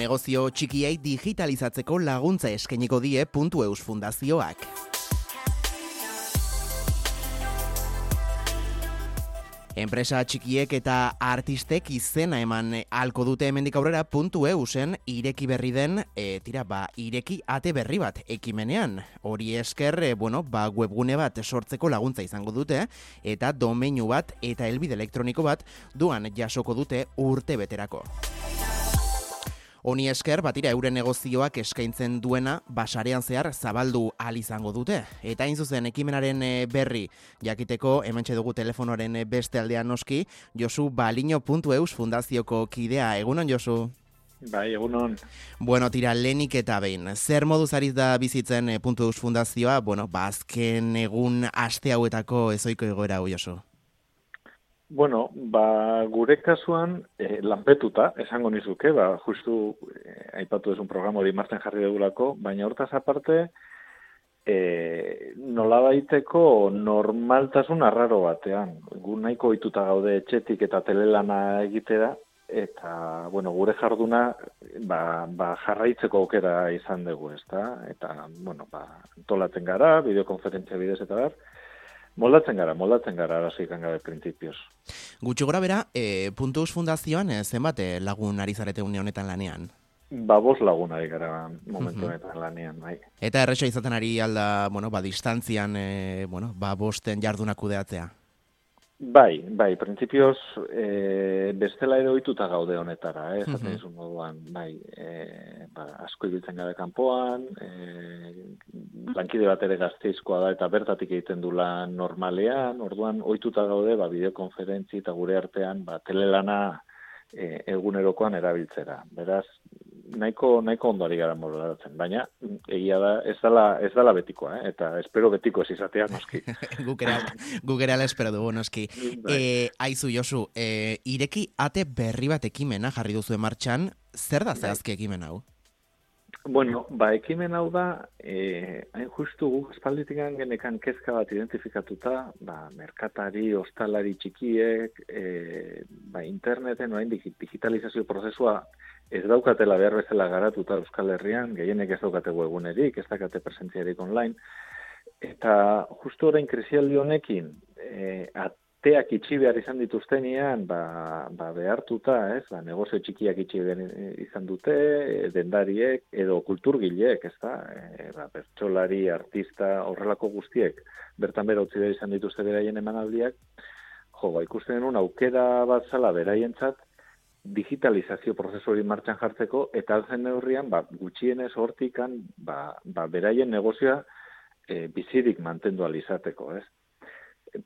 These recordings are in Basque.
Negozio txikiei digitalizatzeko laguntza eskainiko die puntu eus fundazioak. Enpresa txikiek eta artistek izena eman halko dute hemendik aurrera puntu eusen ireki berri den, e, tira, ba, ireki ate berri bat ekimenean. Hori esker, e, bueno, ba, webgune bat sortzeko laguntza izango dute, eta domeinu bat eta elbide elektroniko bat duan jasoko dute urte beterako. Honi esker, batira euren negozioak eskaintzen duena basarean zehar zabaldu al izango dute. Eta hain zuzen ekimenaren eh, berri jakiteko hemen dugu telefonoaren eh, beste aldean noski, Josu Balino.eus fundazioko kidea. Egunon, Josu? Bai, egunon. Bueno, tira, lenik eta behin. Zer modu zariz da bizitzen e, puntu eus fundazioa? Bueno, bazken ba, egun aste hauetako ezoiko egoera, Josu? Bueno, ba, gure kasuan e, lanpetuta, esango nizuke, ba, justu e, aipatu un programa hori marten jarri dugulako, baina hortaz aparte, e, nola baiteko normaltasun arraro batean. Gu nahiko oituta gaude etxetik eta telelana egitera, eta, bueno, gure jarduna ba, ba, jarraitzeko aukera izan dugu, ezta? Eta, bueno, ba, tolaten gara, bideokonferentzia bidez eta behar, Moldatzen gara, moldatzen gara, arazo ikan gabe prinsipioz. Gutxi gora bera, e, puntuz fundazioan, e, zenbat e, lagun ari zarete honetan lanean? Ba, bos lagun ari gara momentu honetan lanean, bai. Eta errexo izaten ari alda, bueno, ba, distantzian, e, bueno, ba, bosten jardunak kudeatzea? Bai, bai, prinsipioz e, bestela edo ohituta gaude honetara, eh, esaten uh moduan, bai, e, ba, asko ibiltzen gara kanpoan, e, lankide bat ere gazteizkoa da eta bertatik egiten du lan normalean, orduan ohituta gaude, ba, bideokonferentzi eta gure artean, ba, telelana e, egunerokoan erabiltzera. Beraz, nahiko nahiko ondo ari gara moratzen, baina egia da ez dela ez dela betikoa, eh? eta espero betiko ez izatea noski. Gukera gukera espero dugu noski. Bai. Eh, aizu Josu, eh, ireki ate berri bat ekimena jarri duzu martxan, zer da bai. zehazki ekimen hau? Bueno, ba, ekimen hau da, eh, hain justu guk espalditik genekan kezka bat identifikatuta, ba, merkatari, ostalari txikiek, eh, ba, interneten, orain digitalizazio prozesua ez daukatela behar bezala garatuta Euskal Herrian, gehienek ez daukate webunerik, ez daukate presentziarik online, eta justu orain krisialdi honekin, e, ateak itxi behar izan dituztenean, ba, ba behartuta, ez, ba, negozio txikiak itxi behar izan dute, dendariek, edo kulturgileek, ez da, e, ba, bertxolari, artista, horrelako guztiek, bertan bera utzi behar izan dituzte beraien emanaldiak, jo, ba, ikusten denun aukera bat zala beraientzat, digitalizazio prozesu hori martxan jartzeko eta altzen neurrian ba, gutxienez hortikan ba, ba, beraien negozioa e, bizirik mantendu alizateko, ez?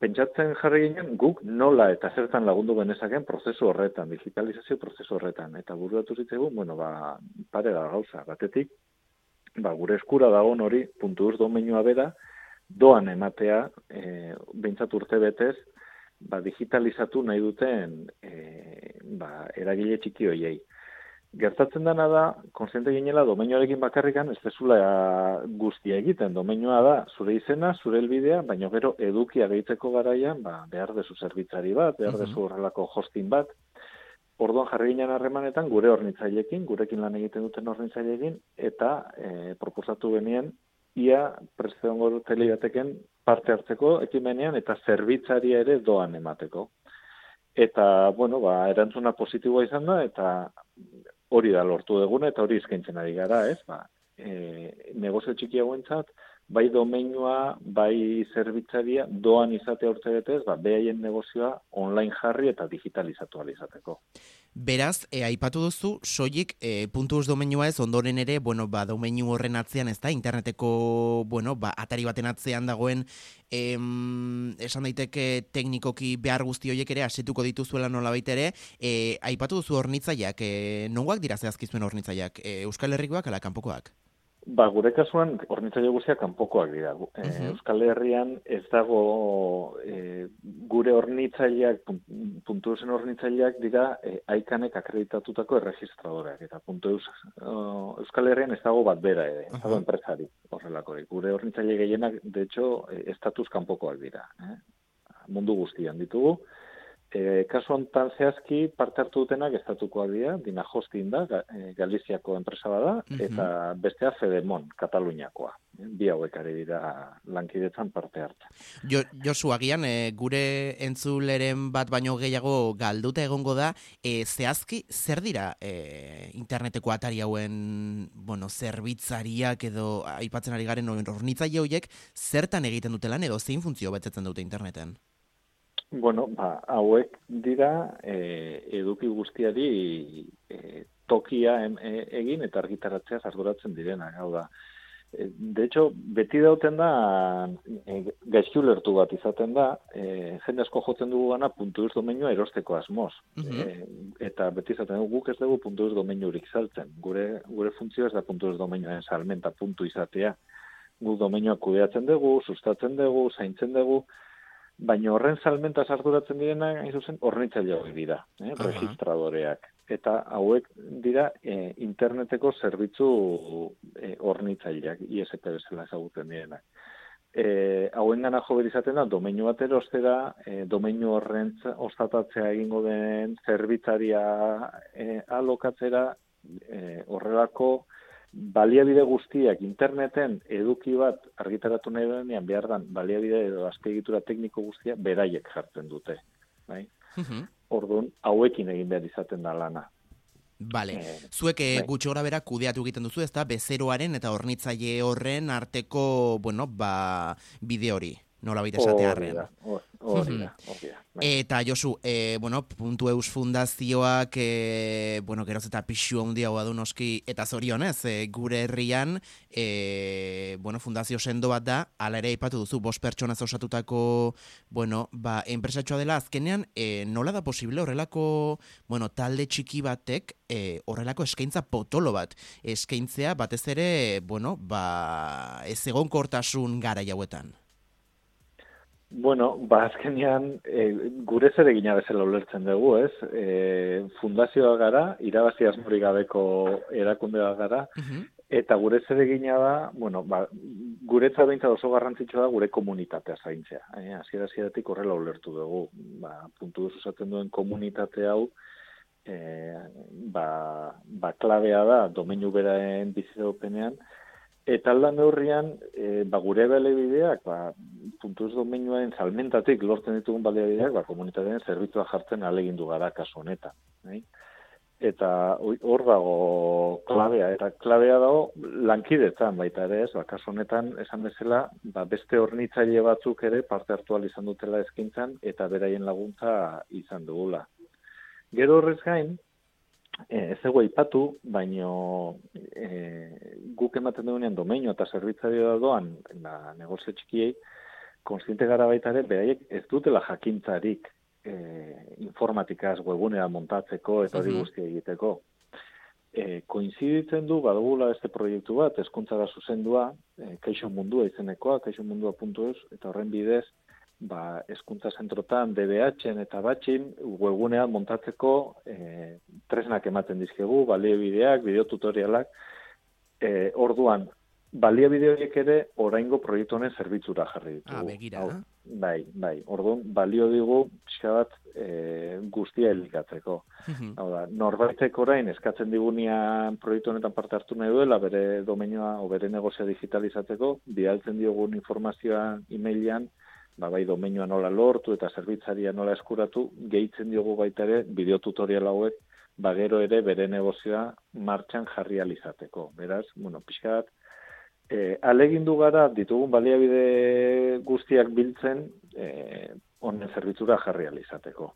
Pentsatzen jarri ginen guk nola eta zertan lagundu genezaken prozesu horretan, digitalizazio prozesu horretan. Eta buruatu zitzaigun, bueno, ba, pare da gauza, batetik, ba, gure eskura dagoen hori, puntu uz domenua bera, doan ematea, e, behintzat urte betez, ba, digitalizatu nahi duten e, ba, eragile txiki hoiei. Gertatzen dena da, konsiente ginela, domenioarekin bakarrikan, ez dezula guztia egiten. Domenioa da, zure izena, zure elbidea, baina gero edukia gehitzeko garaian, ba, behar dezu zerbitzari bat, behar dezu horrelako hosting bat. Orduan jarri ginen harremanetan, gure hornitzailekin, gurekin lan egiten duten hornitzailekin, eta e, proposatu genien, ia presteongo telegateken parte hartzeko ekimenean eta zerbitzaria ere doan emateko. Eta, bueno, ba, erantzuna positiboa izan da, eta hori da lortu deguna, eta hori eskaintzen ari gara, ez? Ba, e, negozio txikiagoentzat, bai domeinua, bai zerbitzaria, doan izate urte betez, ba, behaien negozioa online jarri eta digitalizatu izateko. Beraz, e, aipatu duzu, soilik e, puntu domeinua ez, ondoren ere, bueno, ba, domeinu horren atzean ez da, interneteko, bueno, ba, atari baten atzean dagoen, em, esan daiteke teknikoki behar guzti horiek ere, asetuko dituzuela nola ere, e, aipatu duzu hornitzaiak, e, nongoak dira zehazkizuen hornitzaiak, e, Euskal Herrikoak ala kanpokoak? Ba, gure kasuan, ornitzaile guztiak kanpokoak dira. E, Euskal Herrian ez dago e, gure ornitzaileak, puntu zen ornitzaileak dira e, aikanek akreditatutako erregistradoreak. Eta puntu eus, Euskal Herrian ez dago bat bera ere, ez dago enpresari horrelako. Gure ornitzaile gehienak, de hecho, e, estatuz kanpokoak dira. Eh? Mundu guztian ditugu. E, kasu honetan zehazki parte hartu dutenak estatukoa dira, dina hostin da, e, Galiziako enpresa bada, mhm. eta bestea Fedemon, Kataluniakoa. Bi hauek ari dira lankidetzan parte hartu. Jo, Josu, agian, e, gure entzuleren bat baino gehiago galduta egongo da, e, zehazki zer dira e, interneteko atari hauen bueno, zerbitzariak edo aipatzen ari garen hornitzaile horiek zertan egiten dutelan edo zein funtzio betetzen dute interneten? Bueno, ba, hauek dira e, eduki guztiari e, tokia e, egin eta argitaratzea arduratzen direna, hau da. E, de hecho, beti dauten da e, gaizki lertu bat izaten da, e, jende asko jotzen dugu gana puntu domenioa erosteko asmoz. e, eta beti izaten dugu guk ez dugu puntu domeniorik saltzen. Gure, gure funtzio ez da puntu domenioa salmenta puntu izatea. Gu domenioa kudeatzen dugu, sustatzen dugu, zaintzen dugu, baina horren salmenta sarturatzen direna, hain zuzen, hornitzaile hori dira, eh, registradoreak. Eta hauek dira eh, interneteko zerbitzu eh, hornitzaileak, ISP bezala ezagutzen direnak. E, hauen gana jo izaten da, domeinu bat erostera, e, domeinu horren ostatatzea egingo den zerbitzaria e, alokatzera, e, horrelako baliabide guztiak interneten eduki bat argitaratu nahi denean behar dan baliabide edo azpiegitura tekniko guztia beraiek jartzen dute. Bai? Mhm. Orduan, hauekin egin behar izaten da lana. Bale, eh, zuek eh, bai. gutxi gora bera kudeatu egiten duzu, ezta bezeroaren eta hornitzaile horren arteko, bueno, ba, bide hori nola baita esatearen. Bai. Eta Josu, e, bueno, puntu eus fundazioak, e, bueno, geroz eta pixu handia hoa du noski, eta zorionez, e, gure herrian, e, bueno, fundazio sendo bat da, ala ere ipatu duzu, bost pertsonaz osatutako, bueno, ba, enpresatxoa dela azkenean, e, nola da posible horrelako, bueno, talde txiki batek, e, horrelako eskaintza potolo bat, eskaintzea batez ere, bueno, ba, ez egon kortasun gara jauetan. Bueno, ba, azkenean, e, gure zer egina bezala ulertzen dugu, ez? E, fundazioa gara, irabazi asmori gabeko erakundea gara, eta gure zer egina da, bueno, ba, gure behintzat oso garrantzitsua da gure komunitatea zaintzea. E, Aziera zidatik horrela ulertu dugu, ba, puntu duz usatzen duen komunitate hau, e, ba, ba, klabea da, domeinu beraen bizitaupenean, Eta aldan neurrian, e, ba, gure balebideak, ba, puntuz domeinuaren salmentatik lortzen ditugun balebideak, ba, komunitatean zerbitzua jartzen alegindu gara kasu honetan. Nahi? Eta hor dago klabea, eta klabea dago lankidetan baita ere ez, ba, kasu honetan esan bezala, ba, beste hornitzaile batzuk ere parte hartu izan dutela eskintzan, eta beraien laguntza izan dugula. Gero horrez gain, E, ez egu ipatu, baino e, guk ematen dugunean domeinu eta zerbitzari da doan na, negozio txikiei, konstiente gara baita ere, beraiek ez dutela jakintzarik e, informatikaz webunea montatzeko eta hori guzti egiteko. E, koinziditzen du, badugula este proiektu bat, eskuntza da zuzendua, e, keixo mundua izenekoa, keixo mundua eta horren bidez, ba, eskuntza zentrotan, DBH-en eta batxin, webgunean montatzeko e, tresnak ematen dizkegu, balio bideak, bideotutorialak, e, orduan, balio bideoiek ere oraingo proiektu honen zerbitzura jarri ditugu. Ah, begira. bai, bai, orduan, balio digu, bat, e, guztia elikatzeko. Hau da, norbaitek orain eskatzen digunean proiektu honetan parte hartu nahi duela, bere domenioa o bere negozia digitalizatzeko, bialtzen diogun informazioa e-mailean, ba, bai domeinua nola lortu eta zerbitzaria nola eskuratu, gehitzen diogu baita ere bideo tutorial hauek, ba, gero ere bere negozioa martxan jarri alizateko. Beraz, bueno, pixkat, e, alegindu gara ditugun baliabide guztiak biltzen, e, honen zerbitzura jarri alizateko.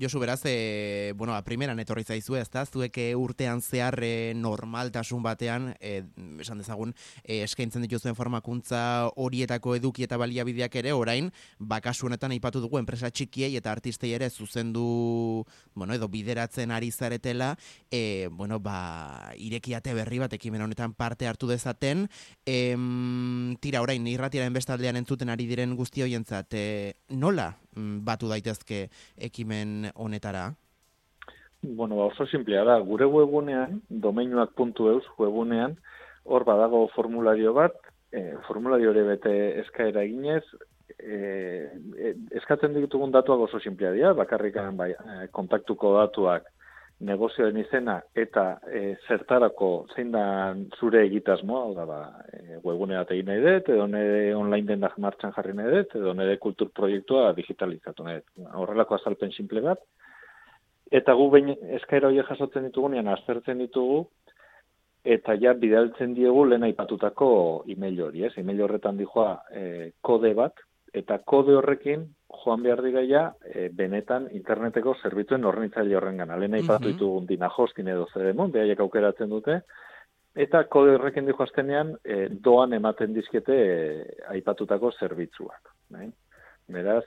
Josu beraz, e, bueno, a primeran etorri zaizu ez da, zuek eh, urtean zehar e, normaltasun batean, e, esan dezagun, e, eskaintzen dituzuen formakuntza horietako eduki eta baliabideak ere, orain, bakasu honetan aipatu dugu enpresa txikiei eta artistei ere zuzendu, bueno, edo bideratzen ari zaretela, e, bueno, ba, irekiate berri bat ekimen honetan parte hartu dezaten, e, tira, orain, irratiaren bestaldean entzuten ari diren guzti hoientzat, e, nola batu daitezke ekimen honetara? Bueno, ba, oso simplea da. Gure webunean, domeinuak.eus webunean, hor badago formulario bat, e, formulario ere bete eskaera eginez, e, eskatzen ditugun datuak oso simplea dira, bakarrikan bai, kontaktuko datuak negozioen izena eta e, zertarako zein da zure egitasmoa, hau da ba, e, webunea egin nahi dut, edo nire online dendak martxan jarri nahi dut, edo nire kultur proiektua digitalizatu nahi dut. Horrelako azalpen simple bat. Eta gu behin eskaira horiek jasotzen ditugunean aztertzen ditugu, eta ja bidaltzen diegu lehen aipatutako email hori, ez? Email horretan dijoa e, kode bat, eta kode horrekin joan behar digaia e, benetan interneteko zerbitzuen horrenitzaile horrengan. Alena ipatu mm -hmm. dina hostin edo zedemon, behaiek aukeratzen dute, eta kode horrekin dijo azkenean e, doan ematen dizkete e, aipatutako zerbitzuak. Nahi? Beraz,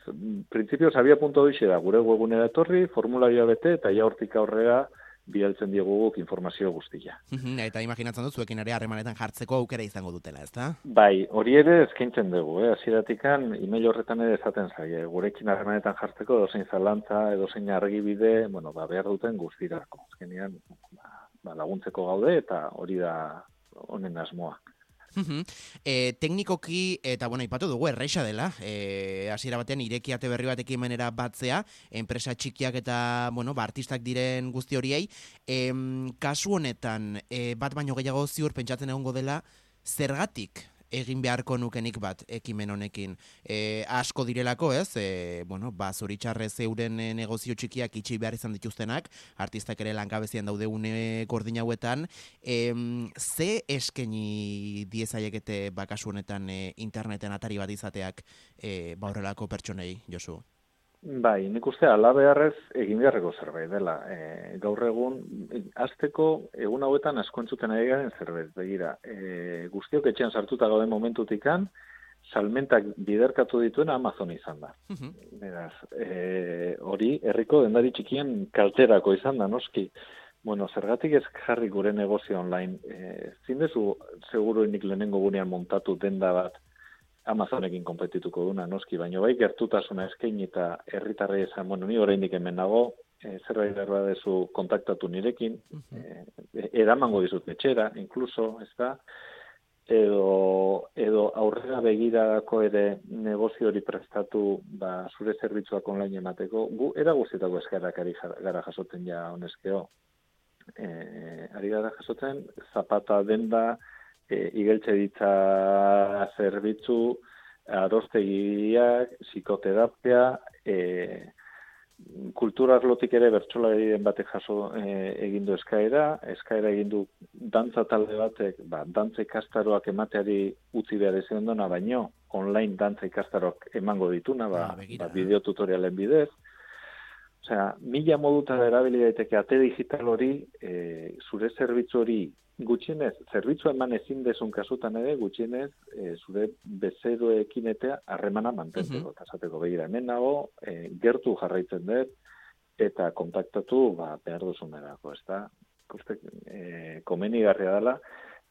printzipioz abia punto da, gure webunera etorri, formularioa bete, eta ja hortik aurrera, bialtzen dieguguk informazio guztia. Eta imaginatzen dut, zuekin ere harremanetan jartzeko aukera izango dutela, ezta? Bai, hori ere eskaintzen dugu, eh? aziratikan, email horretan ere esaten zaie, gurekin harremanetan jartzeko edozein zalantza, edozein argibide, bueno, ba, behar duten guztirako. Azkenean, ba, ba, laguntzeko gaude eta hori da honen asmoa. E, teknikoki, eta bueno, ipatu dugu, erreixa dela, e, hasiera batean irekiate berri bat ekimenera batzea, enpresa txikiak eta, bueno, ba, artistak diren guzti horiei, e, kasu honetan, e, bat baino gehiago ziur pentsatzen egongo dela, zergatik egin beharko nukenik bat ekimen honekin. E, asko direlako, ez? E, bueno, ba, zoritxarrez euren e, negozio txikiak itxi behar izan dituztenak, artistak ere lankabezian daude une gordin hauetan. E, ze eskeni diezaiekete bakasu honetan e, interneten atari bat izateak e, baurrelako pertsonei, Josu? Bai, nik uste ala beharrez egin beharreko zerbait dela. E, gaur egun, azteko egun hauetan asko entzuten ari garen zerbait. Begira, e, guztiok etxean sartuta gauden momentutikan, salmentak biderkatu dituen Amazon izan da. Beraz, e, hori, herriko dendari txikien kalterako izan da, noski. Bueno, zergatik ez jarri gure negozio online. E, zindezu, seguro nik lehenengo gunean montatu denda bat, Amazonekin konpetituko duna, noski, baina bai gertutasuna eskaini eta herritarrei esan, bueno, ni oraindik hemen nago, e, zerbait berba dezu kontaktatu nirekin, e, edamango dizut etxera, inkluso, ez da, edo, edo aurrera begirako ere negozio hori prestatu ba, zure zerbitzuak online emateko, gu, era guztietako eskarak ari gara jasotzen ja honezkeo. E, ari gara jasotzen, zapata denda, e, igeltze ditza zerbitzu, arostegiak, psikoterapia, e, kultura arlotik ere bertsola den batek jaso e, egin du eskaera, eskaera egin du dantza talde batek, ba, dantza ikastaroak emateari utzi behar ezen duna, baino online dantza ikastaroak emango dituna, ba, ah, ba, bideotutorialen bidez. Osea, mila moduta erabili daiteke ate digital hori, e, zure zerbitzu hori gutxienez, zerbitzu eman ezin desun kasutan ere, gutxienez, e, zure bezeroekin eta harremana mantentzeko. Uh -huh. begira, hemen nago, e, gertu jarraitzen dut, eta kontaktatu, ba, behar duzun erako, ez da? Kuste, e, komeni garria dela,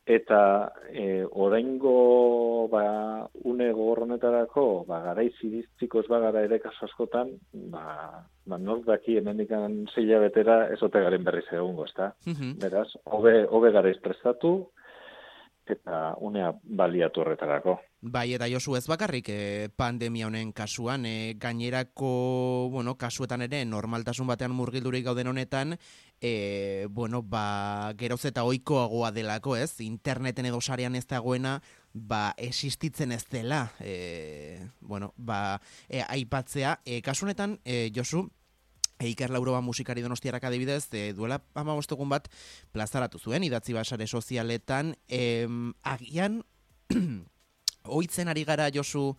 eta e, oraingo ba, une gogorronetarako, ba, garai ziriztiko ez bagara ere kaso askotan, ba, ba, nork daki emendikan zeila betera ezote garen berriz egungo, ez da? Beraz, hobe, hobe gara izprestatu, eta unea baliatu horretarako. Bai, eta Josu ez bakarrik eh, pandemia honen kasuan, eh, gainerako, bueno, kasuetan ere normaltasun batean murgildurik gauden honetan, eh, bueno, ba, geroz eta oikoagoa delako, ez? Interneten edo sarean ez dagoena, ba, existitzen ez dela, eh, bueno, ba, eh, aipatzea. Eh, kasu honetan, eh, Josu, Eiker Lauroba musikari donostiarak adibidez, e, duela amabostegun bat plazaratu zuen, idatzi basare sozialetan, em, agian, oitzen ari gara Josu,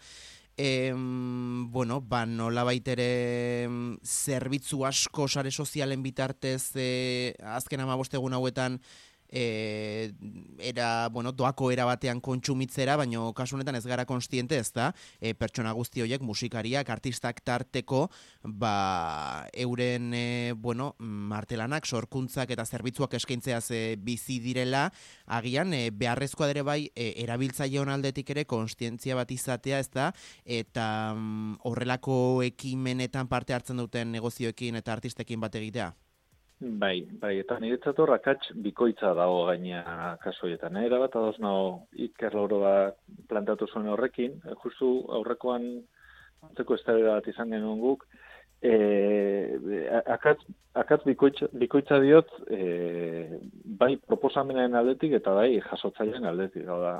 em, bueno, ba, nola baitere zerbitzu asko sare sozialen bitartez, e, azken amabostegun hauetan, e, era, bueno, doako era batean kontsumitzera, baino kasu honetan ez gara konstiente, ez da, e, pertsona guzti horiek, musikariak, artistak tarteko, ba, euren, e, bueno, martelanak, sorkuntzak eta zerbitzuak eskaintzeaz e, bizi direla, agian, e, beharrezkoa dere bai, e, erabiltzaile aldetik ere, konstientzia bat izatea, ez da, eta mm, horrelako ekimenetan parte hartzen duten negozioekin eta artistekin bat egitea? Bai, bai, eta niretzat horrakatz bikoitza dago gaina kasoietan. Era bat adoz nago Iker Lauroa plantatu zuen horrekin, justu aurrekoan antzeko eztabaida bat izan genuen guk, e, akatz, akatz bikoitza, bikoitza diot e, bai proposamenaren aldetik eta bai jasotzailean aldetik. Da,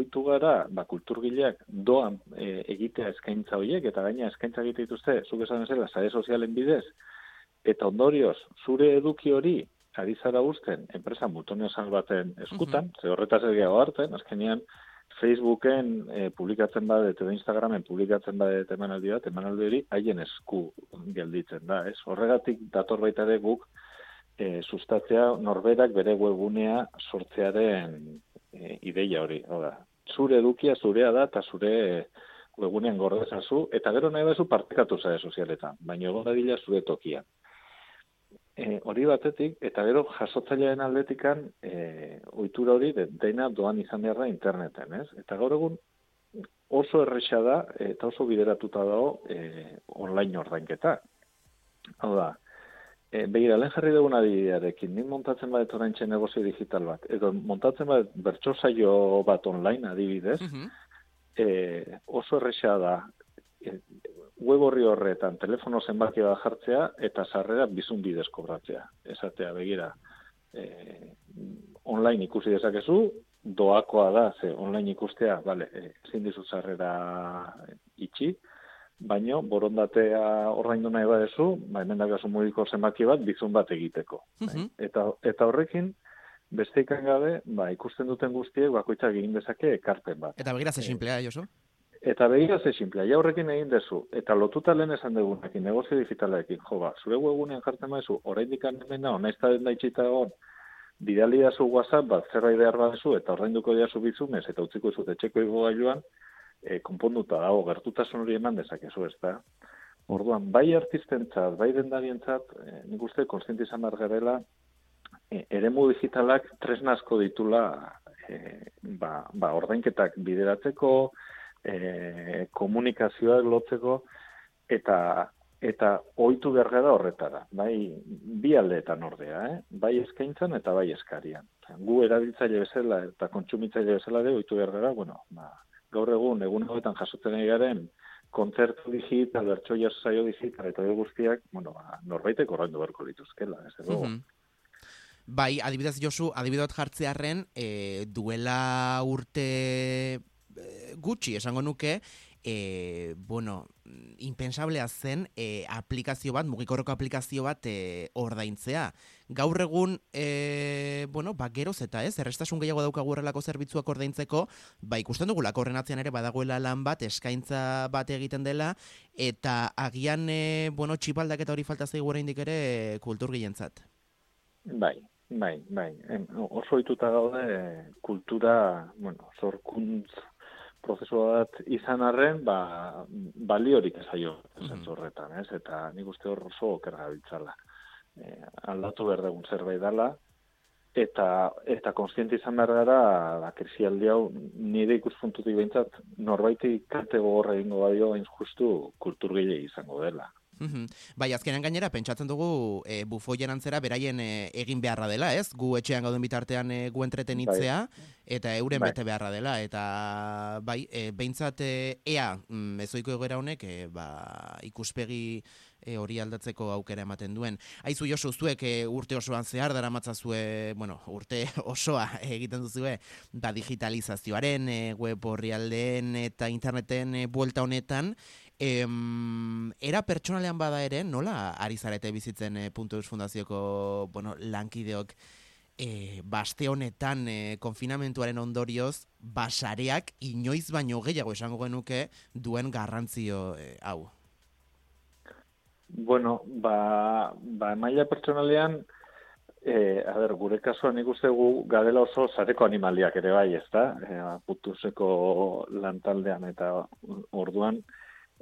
oitu gara, ba, kulturgileak doan e, egitea eskaintza horiek eta gaina eskaintza egite dituzte, zuk esan ezela, sare sozialen bidez, eta ondorioz, zure eduki hori, ari zara guzten, enpresa mutonio baten eskutan, mm -hmm. ze horretaz egiago hartzen, azkenean, Facebooken e, publikatzen badet edo Instagramen publikatzen badet emanaldi bat, emanaldi hori haien esku gelditzen da, ez? Horregatik dator baita ere guk e, sustatzea norberak bere webunea sortzearen e, ideia hori, da. Zure edukia zurea da eta zure webunean gordezazu eta gero nahi bezu partekatu zare sozialetan, baina egon da zure tokia e, hori batetik, eta gero jasotzailearen aldetikan e, ohitura hori de, dena doan izan behar da interneten, ez? Eta gaur egun oso erresa da eta oso bideratuta dago e, online ordainketa. Hau da, e, begira, lehen jarri dugun adibidearekin, nik montatzen bat oraintxe negozio digital bat, edo montatzen bat bertso saio bat online adibidez, mm oso erresa da web horri horretan telefono zenbaki bat jartzea eta sarrera bizun bidez kobratzea. Esatea begira, e, online ikusi dezakezu, doakoa da, ze online ikustea, bale, e, ezin dizu sarrera itxi, baino borondatea ordaindu nahi badezu, ba hemen dakazu mugiko zenbaki bat bizun bat egiteko. Mhm. eta, eta horrekin, beste ikan gabe, ba, ikusten duten guztiek bakoitzak egin dezake ekarpen bat. Eta begira ze e, simplea, Josu? Eta begira ze simplea, ja horrekin egin dezu, eta lotuta lehen esan dugunekin, negozio digitalekin, jo ba, zure webunean jartzen maizu, oraindik hemen da, onaizta den daitxita egon, bidali zu WhatsApp, bat zerbait behar badezu, eta ordainduko diazu bizunez, eta utziko zu etxeko igo gailuan, e, konponduta dago, gertutasun hori eman dezakezu, ez da. Orduan, bai artistentzat, bai dendarientzat, e, nik uste, konstienti izan e, eremu digitalak tresnazko ditula e, ba, ba, ordainketak bideratzeko, e, komunikazioak lotzeko eta eta ohitu berga da horretara, bai bi aldeetan ordea, eh? bai eskaintzan eta bai eskarian. Gu erabiltzaile bezala eta kontsumitzaile bezala de ohitu berga bueno, ba, gaur egun egun hauetan jasotzen ari garen kontzertu digital, bertsoia saio digital eta guztiak, bueno, ba, norbaitek ordaindu beharko lituzkela, ez edo. Mm Bai, adibidez Josu, adibidot jartzearren, e, duela urte gutxi esango nuke, e, bueno, impensablea zen e, aplikazio bat, mugikorroko aplikazio bat e, ordaintzea. Gaur egun, e, bueno, ba, geroz eta ez, errestasun gehiago daukagu horrelako zerbitzuak ordaintzeko, ba, ikusten dugulako horren ere badagoela lan bat, eskaintza bat egiten dela, eta agian, e, bueno, txipaldak eta hori falta zaigu ere kultur gehientzat. Bai, bai, bai. oso ituta gaude kultura, bueno, zorkuntz prozesu bat izan arren, ba, baliorik ezaio mm horretan, ez? Eta nik uste hor oso okerra bitzala. E, aldatu behar dugun zerbait dela, eta eta konstiente izan behar gara, ba, krisialdi hau, nire ikuspuntutik behintzat, norbaiti kate gogorra egingo badio, hain justu kulturgile izango dela. Bai, azkenean gainera, pentsatzen dugu e, bufoien antzera beraien e, egin beharra dela, ez? Gu etxean gauden bitartean e, gu entretenitzea, bai. eta euren bai. bete beharra dela, eta bai, e, behintzat e, ea, mm, ezoiko egera honek, e, ba, ikuspegi e, hori aldatzeko aukera ematen duen. Aizu Josu, zuek e, urte osoan zehar dara matzazue, bueno, urte osoa egiten duzue, da digitalizazioaren, e, web horri aldeen eta interneten e, buelta honetan, Em, era pertsonalean bada ere, nola ari zarete bizitzen e, Punto Eus Fundazioko bueno, lankideok e, baste honetan e, konfinamentuaren ondorioz basareak inoiz baino gehiago esango genuke duen garrantzio e, hau? Bueno, ba, ba maila pertsonalean, e, a ber, gure kasuan ikustegu gadela oso zareko animaliak ere bai, ez da? E, putuseko lantaldean eta orduan,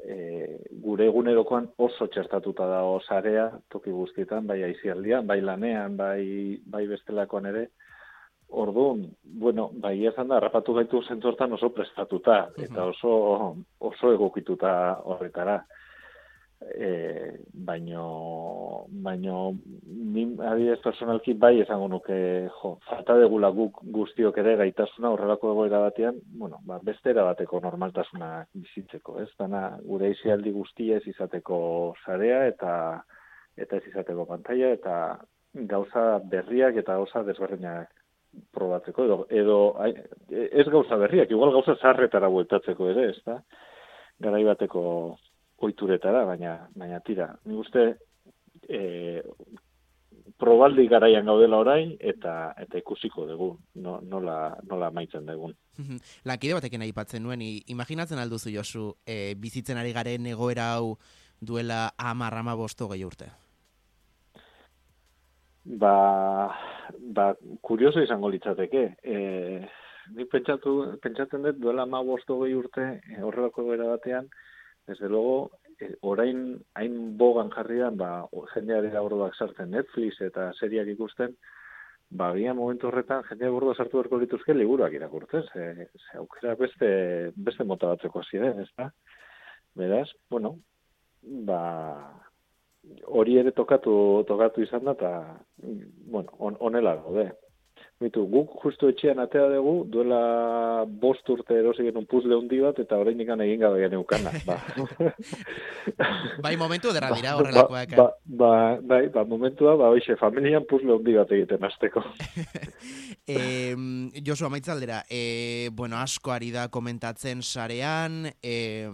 e, gure egunerokoan oso txertatuta da osarea toki guztietan, bai aizialdian, bai lanean, bai, bai bestelakoan ere. Orduan, bueno, bai ezan da, rapatu gaitu zentzortan oso prestatuta, eta oso, oso egokituta horretara. e, baino, baino, nin adidez personalki bai esango nuke, jo, falta degula guk guztiok ere gaitasuna horrelako egoera batean, bueno, ba, beste bateko normaltasuna bizitzeko, ez? Dana, gure izialdi guztia ez izateko sarea eta eta ez izateko pantalla eta gauza berriak eta gauza desberdinak probatzeko edo, edo ez gauza berriak, igual gauza zarretara bueltatzeko ere, ez da? Garai bateko oituretara, baina, baina tira, ni uste e, probaldi garaian gaudela orain eta eta ikusiko dugu no, nola, nola maitzen dugun. Lankide batekin aipatzen nuen, imaginatzen alduzu Josu, e, bizitzen ari garen egoera hau duela amar ama bosto gehi urte? Ba, ba, kurioso izango litzateke. E, ni pentsatu, pentsatzen dut duela ama bosto gehi urte horrelako egoera batean, desde luego, e, orain hain bogan jarrian, ba, jendeare aurroak sartzen Netflix eta seriak ikusten, ba, bian momentu horretan, jendea burdo sartu berko lituzke liburuak irakurtzen, ze, ze aukera beste, beste mota batzeko den, ez da? Beraz, bueno, ba, hori ere tokatu, tokatu izan da, eta, bueno, on, onela gaude. Bitu, guk justu etxean atea dugu, duela bost urte erosi genuen puzle hundi bat, eta orain ikan egin gabe genuen kana. Ba. bai, momentu dira dira ba, horrelakoak. Ba, ba, bai, ba, momentua, ba, oixe, familian puzle hundi bat egiten azteko. e, Josu, amaitzaldera, e, bueno, asko ari da komentatzen sarean, e,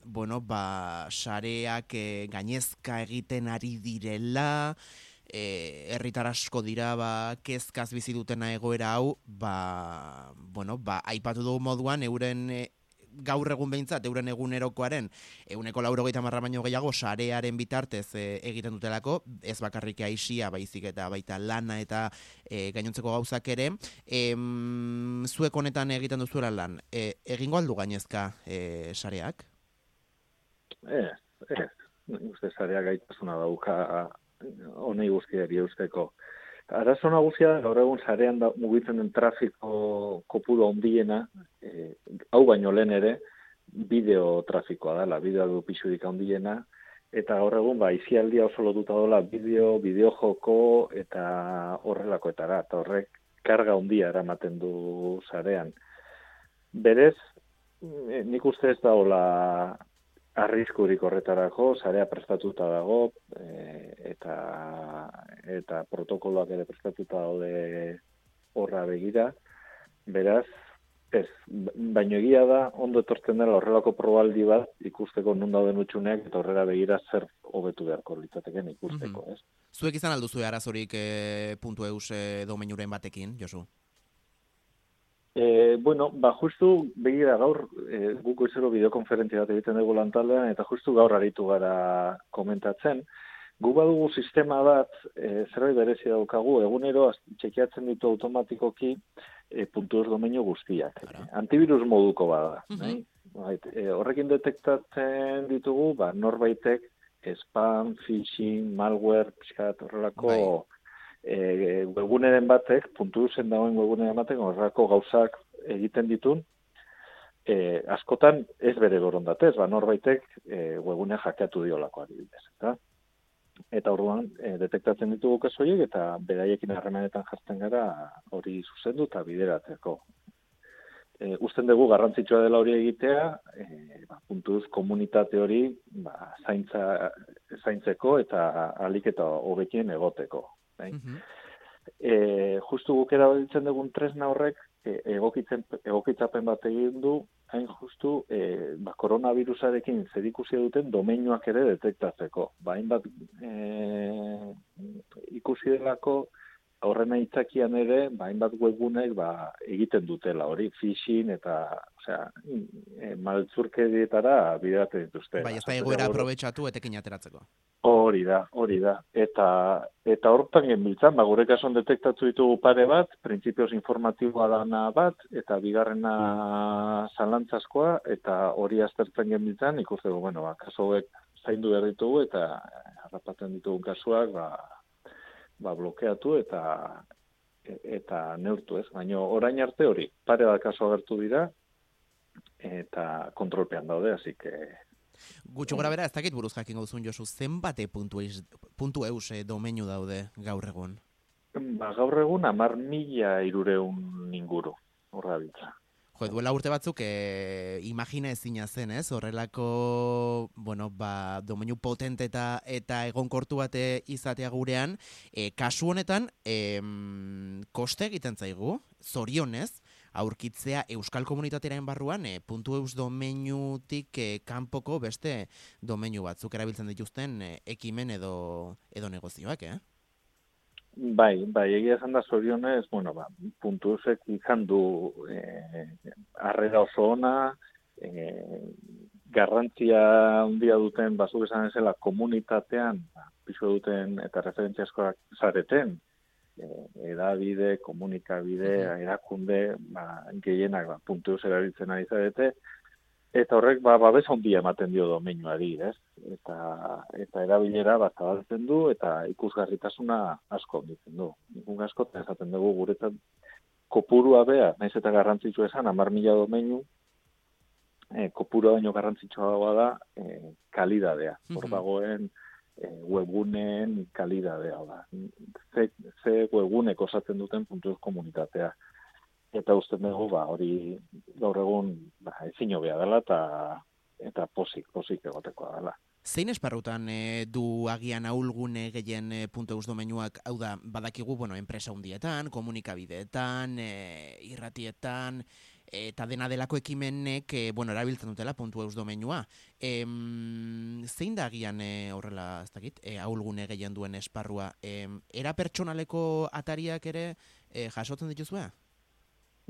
bueno, ba, sareak e, gainezka egiten ari direla, e, herritar asko dira ba kezkaz bizi dutena egoera hau ba bueno ba aipatu dugu moduan euren e, gaur egun behintzat, euren egunerokoaren eguneko laurogeita marra baino gehiago sarearen bitartez e, egiten dutelako, ez bakarrik aisia baizik eta baita lana eta e, gainontzeko gauzak ere. E, zuek honetan egiten duzuela lan, e, egingo aldu gainezka e, sareak? Ez, ez, uste sareak gaitasuna dauka honei guztiari eusteko. Arazo nagusia gaur egun zarean da mugitzen den trafiko kopuru ondiena, e, hau baino lehen ere, bideo trafikoa dela, bideo du pixudik ondiena, eta gaur egun ba, izialdia oso lotuta dola bideo, bideo joko eta horrelakoetara, eta horrek karga ondia eramaten du zarean. Berez, e, nik uste ez da hola arriskurik horretarako, sarea prestatuta dago, e, eta, eta protokoloak ere prestatuta daude horra begira. Beraz, ez, baino egia da, ondo etortzen dela horrelako probaldi bat, ikusteko nun dauden utxuneak, eta horrela begira zer hobetu beharko litzateken ikusteko, mm ez? Zuek izan alduzu arazorik e, puntu eus e, domenuren batekin, Josu? E, bueno, ba, justu begira gaur, e, guko izero bideokonferentzia bat egiten dugu lantaldean, eta justu gaur aritu gara komentatzen. Gu badugu sistema bat, e, zerbait berezi daukagu, egunero txekiatzen ditu automatikoki e, puntu domenio guztiak. Antivirus moduko bada. Mm -hmm. e, horrekin detektatzen ditugu, ba, norbaitek spam, phishing, malware, pixkat, horrelako... E, webguneren batek, puntu zen dagoen webguneren batek, horrako gauzak egiten ditun, e, askotan ez bere gorondatez, ba, norbaitek e, webgune jakeatu diolako adibidez. Eta, eta orduan e, detektatzen ditugu kasoiek eta beraiekin harremanetan jartzen gara hori zuzendu eta bideratzeko. E, usten dugu garrantzitsua dela hori egitea, e, ba, puntuz komunitate hori ba, zaintza, zaintzeko eta alik eta hobekien egoteko bai. E, justu guk erabiltzen dugun tresna horrek e, egokitzen egokitzapen bat egin du hain justu e, ba, koronavirusarekin zerikusia duten domeinoak ere detektatzeko. Ba, hainbat e, ikusi delako horren aitzakian ere, ba, hainbat webgunek ba, egiten dutela, hori phishing eta osea, e, maltzurkedietara bideratzen dituzte. Bai, ez da egoera aprobetsatu etekin ateratzeko. Hori da, hori da. Eta eta hortan genbiltzan, ba, gure kasuan detektatu ditugu pare bat, printzipioz informatiboa dana bat, eta bigarrena zalantzazkoa, eta hori aztertzen genbiltzan, ikuste bueno, ba, kaso zaindu behar ditugu, eta harrapatzen ditugu kasuak, ba, ba, blokeatu eta eta neurtu ez, baina orain arte hori, pare bat kaso agertu dira, eta kontrolpean daude, hasi que Gutxo gora bera, ez dakit buruz jakin gauzun, Josu, zenbate puntu, puntu eus eh, domenu daude gaur egun? Ba, gaur egun amar mila irureun inguru, horra bitza. Jo, duela urte batzuk, e, imagina ezina zen, ez? Horrelako, bueno, ba, domeinu potente eta, eta egonkortu bate izatea gurean, e, kasu honetan, e, koste egiten zaigu, zorionez, aurkitzea euskal komunitatearen barruan, e, puntu eus domeinutik e, kanpoko beste domeinu batzuk erabiltzen dituzten e, ekimen edo, edo negozioak, eh? Bai, bai, egia esan da zorionez, bueno, ba, puntu izan du eh, arrera oso ona, eh, garrantzia handia duten, bazu esan ezela, komunitatean, ba, pisu duten eta referentziaskoak zareten, eh, edabide, komunikabide, erakunde, ba, gehienak, ba, puntu erabiltzen ari zarete, Eta horrek ba babes handia ematen dio domeinuari, ez? Eta eta erabilera bat zabaltzen du eta ikusgarritasuna asko onditzen du. Nikun asko esaten dugu guretzat kopurua bea, naiz eta garrantzitsua esan 10.000 domeinu eh kopurua baino garrantzitsua da eh kalidadea. Hor mm dagoen eh webguneen kalidadea da. Ze ze webgunek osatzen duten puntuz komunitatea eta uste dugu ba hori gaur egun ba ezin hobea dela eta eta posik posik egotekoa dela. Zein esparrutan e, du agian aulgune gehien e, puntu eus domenuak, hau da, badakigu, bueno, enpresa hundietan, komunikabideetan, e, irratietan, eta dena delako ekimenek, e, bueno, erabiltzen dutela puntu eus domenua. E, zein da agian e, horrela, ez dakit, e, aulgune gehien duen esparrua? E, era pertsonaleko atariak ere e, jasotzen dituzua?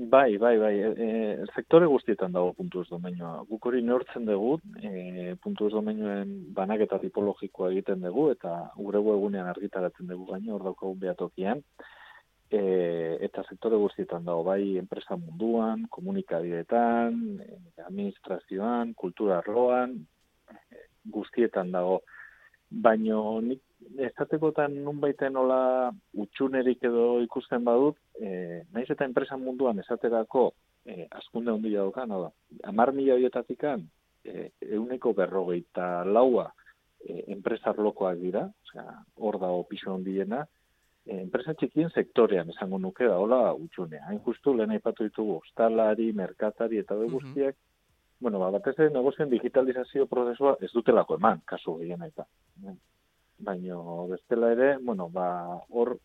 Bai, bai, bai. E, e, sektore guztietan dago puntu ez domenioa. Guk hori neortzen dugu, e, puntu ez domenioen banaketa tipologikoa egiten dugu, eta gure egunean argitaratzen dugu baino, hor daukagun behatokian. E, eta sektore guztietan dago, bai, enpresa munduan, komunikabideetan, e, administrazioan, kultura arloan, e, guztietan dago. Baino nik esatekotan nun baiten nola utxunerik edo ikusten badut, e, naiz eta enpresa munduan esaterako e, askunde ondia dauka, no da, amar mila horietatikan, e, euneko berrogeita laua e, enpresar lokoak dira, osea, hor dago piso ondiena, e, enpresa txikien sektorean esango nuke da, hola utxunea. Hain justu, lehen aipatu ditugu, ostalari, merkatari eta de guztiak, bueno, ba, batez negozioen digitalizazio prozesua ez dutelako eman, kasu gehien eta baino bestela ere, bueno, ba, hor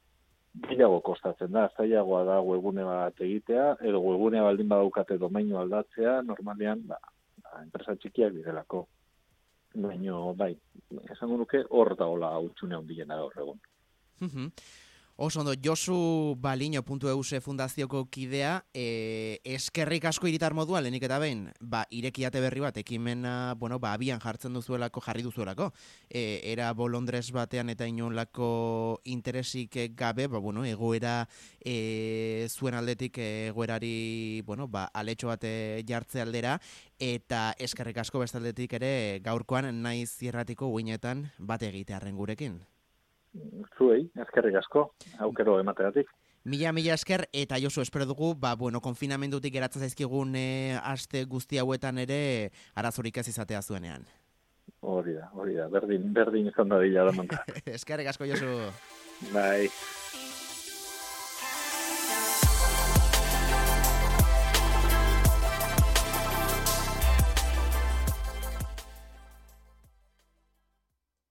gehiago kostatzen da, zailagoa da webune bat egitea, edo webunea baldin badaukate domeinu aldatzea, normalean, ba, ba enpresa txikiak direlako. Baino, bai, esango nuke hor dagoela utxune handiena gaur egun. Oso ondo, Josu Baliño.euse fundazioko kidea, e, eskerrik asko iritar modua, lehenik eta behin, ba, irekiate berri bat, ekimena, bueno, ba, abian jartzen duzuelako, jarri duzuelako, e, era bolondrez batean eta inolako interesik gabe, ba, bueno, egoera e, zuen aldetik egoerari, bueno, ba, aletxo bate jartze aldera, eta eskerrik asko bestaldetik ere gaurkoan naiz zierratiko guinetan bat egitearen gurekin zuei, eskerrik asko, aukero emateatik. Mila, mila esker, eta Josu, espero dugu, ba, bueno, konfinamendutik geratzen zaizkigun e, aste guzti hauetan ere, arazorik ez izatea zuenean. Hori da, hori da, berdin, berdin izan da dila da Eskerrik asko, Josu. Bai.